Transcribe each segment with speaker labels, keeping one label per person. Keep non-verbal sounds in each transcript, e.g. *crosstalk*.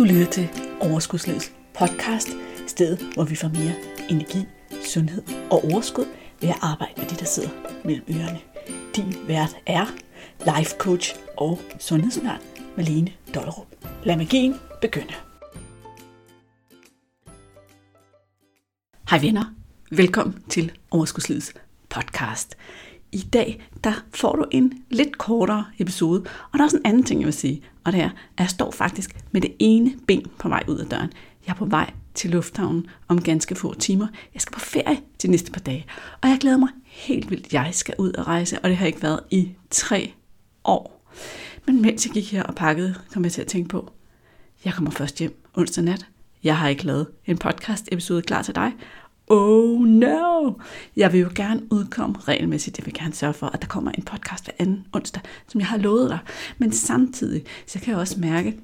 Speaker 1: Du lytter til Overskudslivets podcast, stedet hvor vi får mere energi, sundhed og overskud ved at arbejde med det, der sidder mellem ørerne. Din vært er life coach og sundhedsundern Malene Dollerup. Lad magien begynde. Hej venner, velkommen til Overskudslivets podcast. I dag, der får du en lidt kortere episode, og der er også en anden ting, jeg vil sige, og det er, at jeg står faktisk med det ene ben på vej ud af døren. Jeg er på vej til lufthavnen om ganske få timer. Jeg skal på ferie de næste par dage, og jeg glæder mig helt vildt. Jeg skal ud og rejse, og det har ikke været i tre år. Men mens jeg gik her og pakkede, kom jeg til at tænke på, jeg kommer først hjem onsdag nat. Jeg har ikke lavet en podcast episode klar til dig, oh no, jeg vil jo gerne udkomme regelmæssigt. Jeg vil gerne sørge for, at der kommer en podcast hver anden onsdag, som jeg har lovet dig. Men samtidig, så kan jeg også mærke,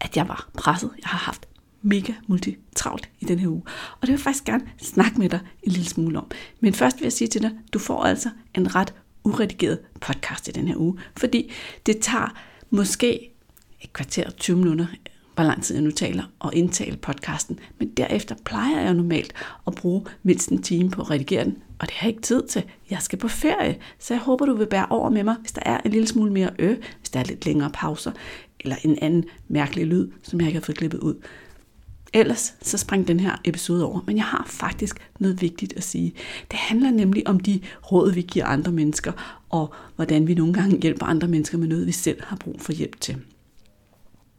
Speaker 1: at jeg var presset. Jeg har haft mega multitravlt i den her uge. Og det vil jeg faktisk gerne snakke med dig en lille smule om. Men først vil jeg sige til dig, du får altså en ret uredigeret podcast i den her uge, fordi det tager måske et kvarter 20 minutter hvor lang tid jeg nu taler, og indtale podcasten. Men derefter plejer jeg normalt at bruge mindst en time på at redigere den, og det har jeg ikke tid til. Jeg skal på ferie, så jeg håber, du vil bære over med mig, hvis der er en lille smule mere ø, hvis der er lidt længere pauser, eller en anden mærkelig lyd, som jeg ikke har fået klippet ud. Ellers så spring den her episode over, men jeg har faktisk noget vigtigt at sige. Det handler nemlig om de råd, vi giver andre mennesker, og hvordan vi nogle gange hjælper andre mennesker med noget, vi selv har brug for hjælp til.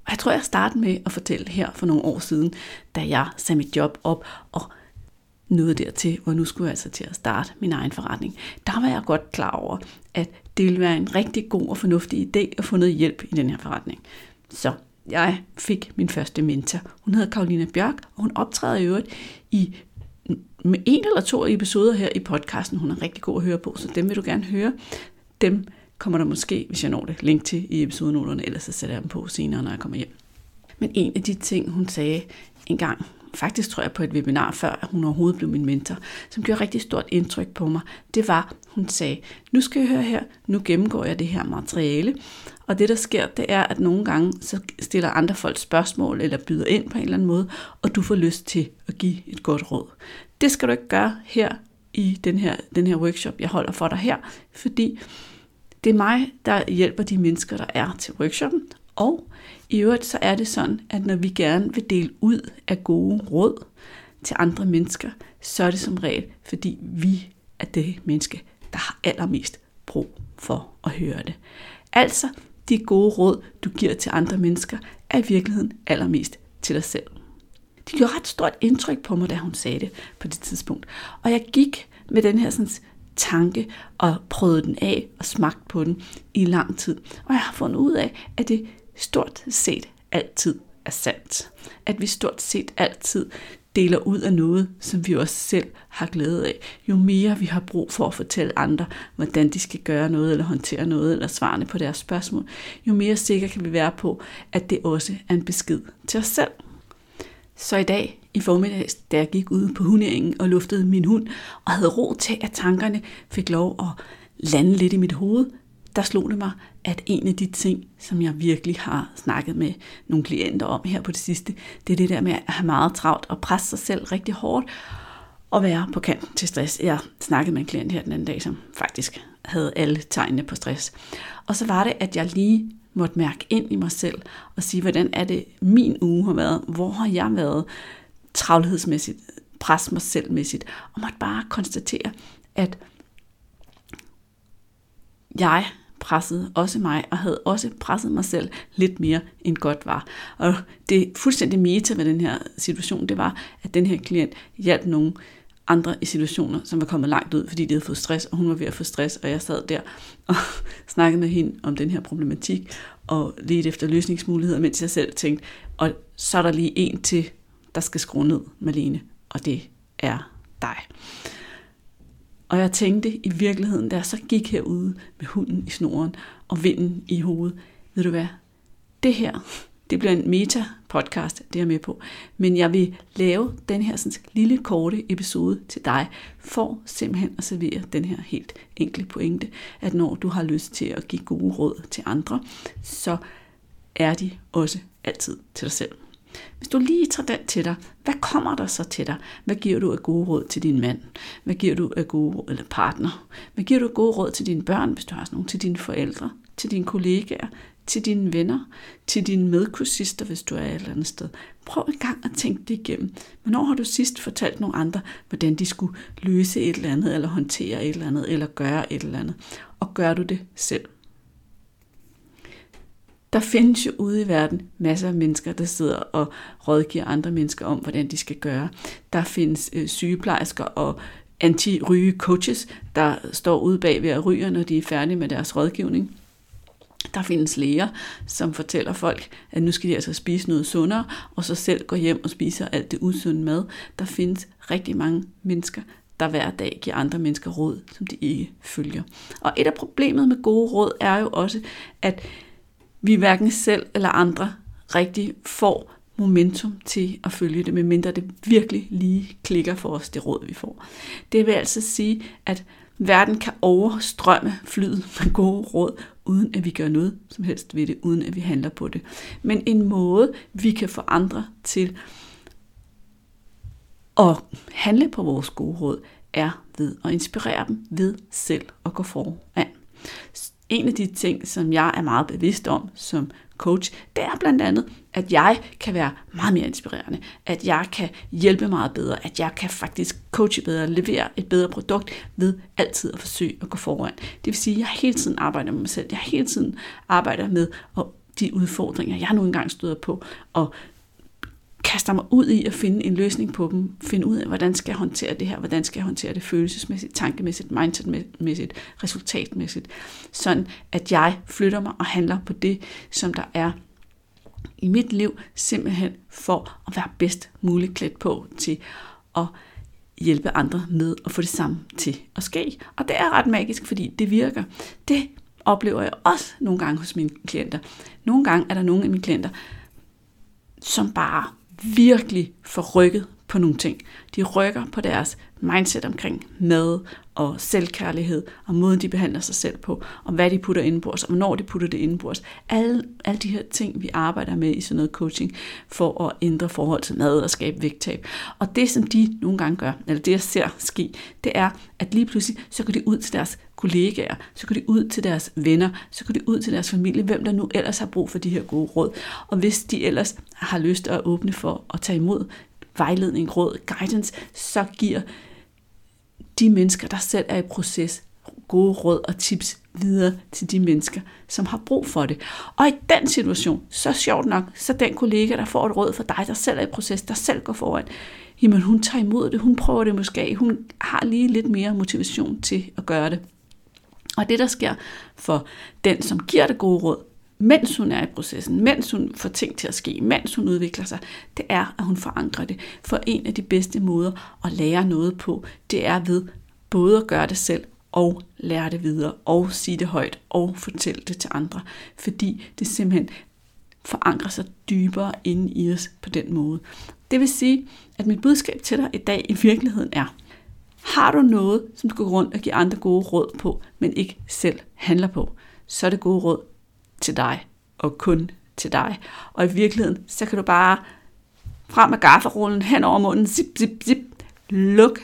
Speaker 1: Og jeg tror, jeg startede med at fortælle her for nogle år siden, da jeg sagde mit job op og nåede dertil, hvor nu skulle jeg altså til at starte min egen forretning. Der var jeg godt klar over, at det ville være en rigtig god og fornuftig idé at få noget hjælp i den her forretning. Så jeg fik min første mentor. Hun hedder Karolina Bjørk, og hun optræder i øvrigt i med en eller to episoder her i podcasten. Hun er rigtig god at høre på, så dem vil du gerne høre. Dem kommer der måske, hvis jeg når det, link til i episodenoterne, ellers så sætter jeg dem på senere, når jeg kommer hjem. Men en af de ting, hun sagde en gang, faktisk tror jeg på et webinar, før at hun overhovedet blev min mentor, som gjorde rigtig stort indtryk på mig, det var, hun sagde, nu skal jeg høre her, nu gennemgår jeg det her materiale, og det der sker, det er, at nogle gange så stiller andre folk spørgsmål, eller byder ind på en eller anden måde, og du får lyst til at give et godt råd. Det skal du ikke gøre her i den her, den her workshop, jeg holder for dig her, fordi det er mig, der hjælper de mennesker, der er til workshoppen, og i øvrigt så er det sådan, at når vi gerne vil dele ud af gode råd til andre mennesker, så er det som regel, fordi vi er det menneske, der har allermest brug for at høre det. Altså, de gode råd, du giver til andre mennesker, er i virkeligheden allermest til dig selv. Det gjorde ret stort indtryk på mig, da hun sagde det på det tidspunkt. Og jeg gik med den her sådan, tanke og prøvet den af og smagt på den i lang tid. Og jeg har fundet ud af, at det stort set altid er sandt. At vi stort set altid deler ud af noget, som vi også selv har glæde af. Jo mere vi har brug for at fortælle andre, hvordan de skal gøre noget, eller håndtere noget, eller svarene på deres spørgsmål, jo mere sikre kan vi være på, at det også er en besked til os selv. Så i dag i formiddags, da jeg gik ud på hunderingen og luftede min hund, og havde ro til, at tankerne fik lov at lande lidt i mit hoved, der slog det mig, at en af de ting, som jeg virkelig har snakket med nogle klienter om her på det sidste, det er det der med at have meget travlt og presse sig selv rigtig hårdt og være på kanten til stress. Jeg snakkede med en klient her den anden dag, som faktisk havde alle tegnene på stress. Og så var det, at jeg lige måtte mærke ind i mig selv og sige, hvordan er det min uge har været? Hvor har jeg været? Travlhedsmæssigt, presse mig selvmæssigt, og måtte bare konstatere, at jeg pressede også mig, og havde også presset mig selv lidt mere end godt var. Og det fuldstændig meta med den her situation, det var, at den her klient hjalp nogen andre i situationer, som var kommet langt ud, fordi de havde fået stress, og hun var ved at få stress, og jeg sad der og *laughs* snakkede med hende om den her problematik, og lidt efter løsningsmuligheder, mens jeg selv tænkte, og så er der lige en til, der skal skrue ned, Malene, og det er dig. Og jeg tænkte i virkeligheden, da jeg så gik herude med hunden i snoren og vinden i hovedet, ved du hvad, det her, det bliver en meta-podcast, det er jeg med på. Men jeg vil lave den her sådan, lille korte episode til dig, for simpelthen at servere den her helt enkle pointe, at når du har lyst til at give gode råd til andre, så er de også altid til dig selv. Hvis du lige tager den til dig, hvad kommer der så til dig? Hvad giver du af gode råd til din mand? Hvad giver du af gode råd, eller partner? Hvad giver du af gode råd til dine børn, hvis du har sådan nogle, til dine forældre, til dine kollegaer, til dine venner, til dine medkursister, hvis du er et eller andet sted. Prøv en gang at tænke det igennem. Hvornår har du sidst fortalt nogle andre, hvordan de skulle løse et eller andet, eller håndtere et eller andet, eller gøre et eller andet? Og gør du det selv? Der findes jo ude i verden masser af mennesker, der sidder og rådgiver andre mennesker om, hvordan de skal gøre. Der findes øh, sygeplejersker og anti-ryge coaches, der står ude bag ved at ryge, når de er færdige med deres rådgivning. Der findes læger, som fortæller folk, at nu skal de altså spise noget sundere, og så selv gå hjem og spiser alt det usunde mad. Der findes rigtig mange mennesker, der hver dag giver andre mennesker råd, som de ikke følger. Og et af problemet med gode råd er jo også, at vi hverken selv eller andre rigtig får momentum til at følge det, medmindre det virkelig lige klikker for os, det råd vi får. Det vil altså sige, at verden kan overstrømme flyet med gode råd, uden at vi gør noget som helst ved det, uden at vi handler på det. Men en måde, vi kan få andre til at handle på vores gode råd, er ved at inspirere dem ved selv at gå foran. En af de ting, som jeg er meget bevidst om som coach, det er blandt andet, at jeg kan være meget mere inspirerende, at jeg kan hjælpe meget bedre, at jeg kan faktisk coache bedre, levere et bedre produkt ved altid at forsøge at gå foran. Det vil sige, at jeg hele tiden arbejder med mig selv, jeg hele tiden arbejder med de udfordringer, jeg nu engang støder på, og kaster mig ud i at finde en løsning på dem, finde ud af, hvordan skal jeg håndtere det her, hvordan skal jeg håndtere det følelsesmæssigt, tankemæssigt, mindsetmæssigt, resultatmæssigt, sådan at jeg flytter mig og handler på det, som der er i mit liv, simpelthen for at være bedst muligt klædt på til at hjælpe andre med at få det samme til at ske. Og det er ret magisk, fordi det virker. Det oplever jeg også nogle gange hos mine klienter. Nogle gange er der nogle af mine klienter, som bare virkelig forrykket på nogle ting. De rykker på deres mindset omkring mad og selvkærlighed, og måden de behandler sig selv på, og hvad de putter indenbords, og hvornår de putter det indenbords. Alle, alle de her ting, vi arbejder med i sådan noget coaching, for at ændre forhold til mad og skabe vægttab. Og det, som de nogle gange gør, eller det jeg ser ske, det er, at lige pludselig, så går de ud til deres kollegaer, så går de ud til deres venner, så går de ud til deres familie, hvem der nu ellers har brug for de her gode råd. Og hvis de ellers har lyst at åbne for at tage imod vejledning, råd, guidance, så giver de mennesker, der selv er i proces, gode råd og tips videre til de mennesker, som har brug for det. Og i den situation, så sjovt nok, så den kollega, der får et råd for dig, der selv er i proces, der selv går foran, jamen hun tager imod det, hun prøver det måske, hun har lige lidt mere motivation til at gøre det. Og det, der sker for den, som giver det gode råd, mens hun er i processen, mens hun får ting til at ske, mens hun udvikler sig, det er, at hun forankrer det. For en af de bedste måder at lære noget på, det er ved både at gøre det selv og lære det videre, og sige det højt, og fortælle det til andre. Fordi det simpelthen forankrer sig dybere inde i os på den måde. Det vil sige, at mit budskab til dig i dag i virkeligheden er, har du noget, som du går rundt og giver andre gode råd på, men ikke selv handler på, så er det gode råd til dig, og kun til dig. Og i virkeligheden, så kan du bare frem med gafferullen hen over munden, zip, zip, zip, luk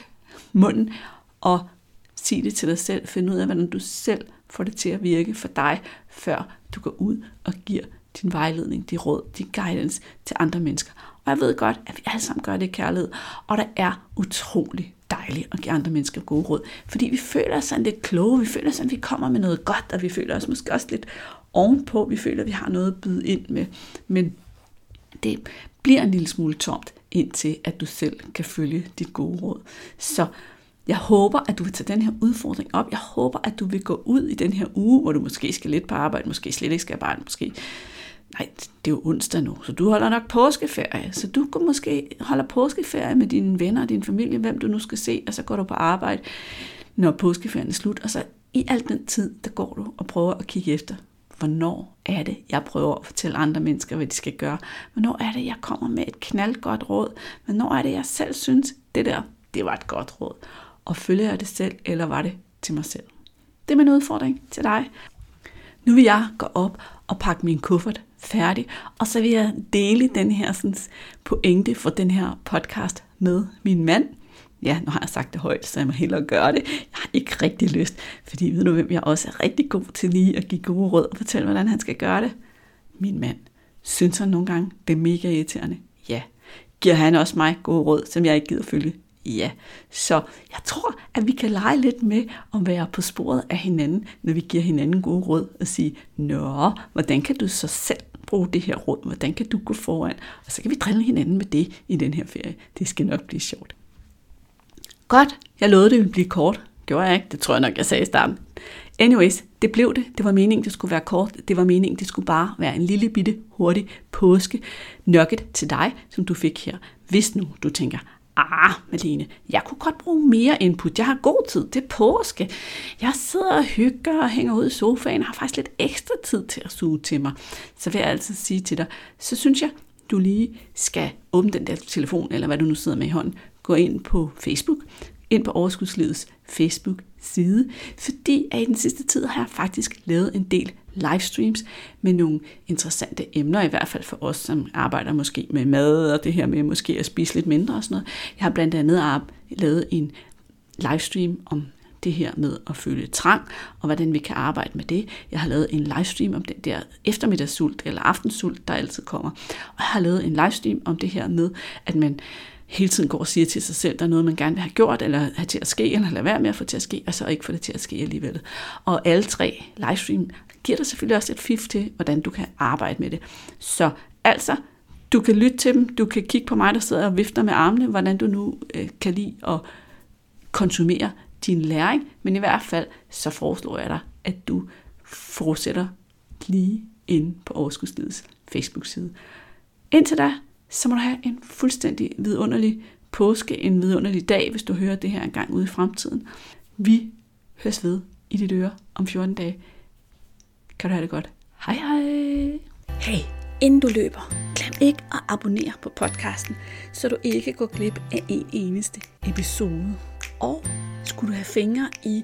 Speaker 1: munden, og sig det til dig selv. Find ud af, hvordan du selv får det til at virke for dig, før du går ud og giver din vejledning, din råd, din guidance til andre mennesker. Og jeg ved godt, at vi alle sammen gør det i kærlighed, og der er utrolig dejligt at give andre mennesker gode råd, fordi vi føler os sådan lidt kloge, vi føler os sådan, at vi kommer med noget godt, og vi føler os måske også lidt ovenpå, vi føler, at vi har noget at byde ind med, men det bliver en lille smule tomt, indtil at du selv kan følge dit gode råd. Så jeg håber, at du vil tage den her udfordring op. Jeg håber, at du vil gå ud i den her uge, hvor du måske skal lidt på arbejde, måske slet ikke skal arbejde, måske Nej, det er jo onsdag nu, så du holder nok påskeferie. Så du kan måske holde påskeferie med dine venner og din familie, hvem du nu skal se, og så går du på arbejde, når påskeferien er slut. Og så i al den tid, der går du og prøver at kigge efter, hvornår er det, jeg prøver at fortælle andre mennesker, hvad de skal gøre. Hvornår er det, jeg kommer med et knaldgodt råd. Hvornår er det, jeg selv synes, det der, det var et godt råd. Og følger jeg det selv, eller var det til mig selv? Det er min udfordring til dig. Nu vil jeg gå op og pakke min kuffert færdig, og så vil jeg dele den her sådan, pointe for den her podcast med min mand. Ja, nu har jeg sagt det højt, så jeg må hellere gøre det. Jeg har ikke rigtig lyst, fordi ved du hvem jeg også er rigtig god til lige at give gode råd og fortælle, hvordan han skal gøre det? Min mand. Synes han nogle gange, det er mega irriterende? Ja. Giver han også mig gode råd, som jeg ikke gider følge? Ja, så jeg tror, at vi kan lege lidt med at være på sporet af hinanden, når vi giver hinanden gode råd og sige, Nå, hvordan kan du så selv bruge det her råd? Hvordan kan du gå foran? Og så kan vi drille hinanden med det i den her ferie. Det skal nok blive sjovt. Godt, jeg lovede det ville blive kort. Gjorde jeg ikke? Det tror jeg nok, jeg sagde i starten. Anyways, det blev det. Det var meningen, det skulle være kort. Det var meningen, det skulle bare være en lille bitte hurtig påske nugget til dig, som du fik her. Hvis nu du tænker, ah, Malene, jeg kunne godt bruge mere input. Jeg har god tid. Det er påske. Jeg sidder og hygger og hænger ud i sofaen og har faktisk lidt ekstra tid til at suge til mig. Så vil jeg altid sige til dig, så synes jeg, du lige skal åbne den der telefon, eller hvad du nu sidder med i hånden, gå ind på Facebook, ind på Overskudslivets Facebook-side, fordi at i den sidste tid har jeg faktisk lavet en del livestreams med nogle interessante emner, i hvert fald for os, som arbejder måske med mad og det her med måske at spise lidt mindre og sådan noget. Jeg har blandt andet lavet en livestream om det her med at føle trang, og hvordan vi kan arbejde med det. Jeg har lavet en livestream om den der eftermiddagssult eller aftensult, der altid kommer. Og jeg har lavet en livestream om det her med, at man hele tiden går og siger til sig selv, der er noget, man gerne vil have gjort, eller have til at ske, eller lade være med at få til at ske, og så ikke få det til at ske alligevel. Og alle tre livestream giver dig selvfølgelig også et fif til, hvordan du kan arbejde med det. Så altså, du kan lytte til dem, du kan kigge på mig, der sidder og vifter med armene, hvordan du nu øh, kan lide at konsumere din læring, men i hvert fald så foreslår jeg dig, at du fortsætter lige inde på Overskudslivets Facebook-side. Indtil da, så må du have en fuldstændig vidunderlig påske, en vidunderlig dag, hvis du hører det her engang ude i fremtiden. Vi høres ved i dit øre om 14 dage. Kan du have det godt. Hej hej! Hey, inden du løber, glem ikke at abonnere på podcasten, så du ikke går glip af en eneste episode. Og skulle du have fingre i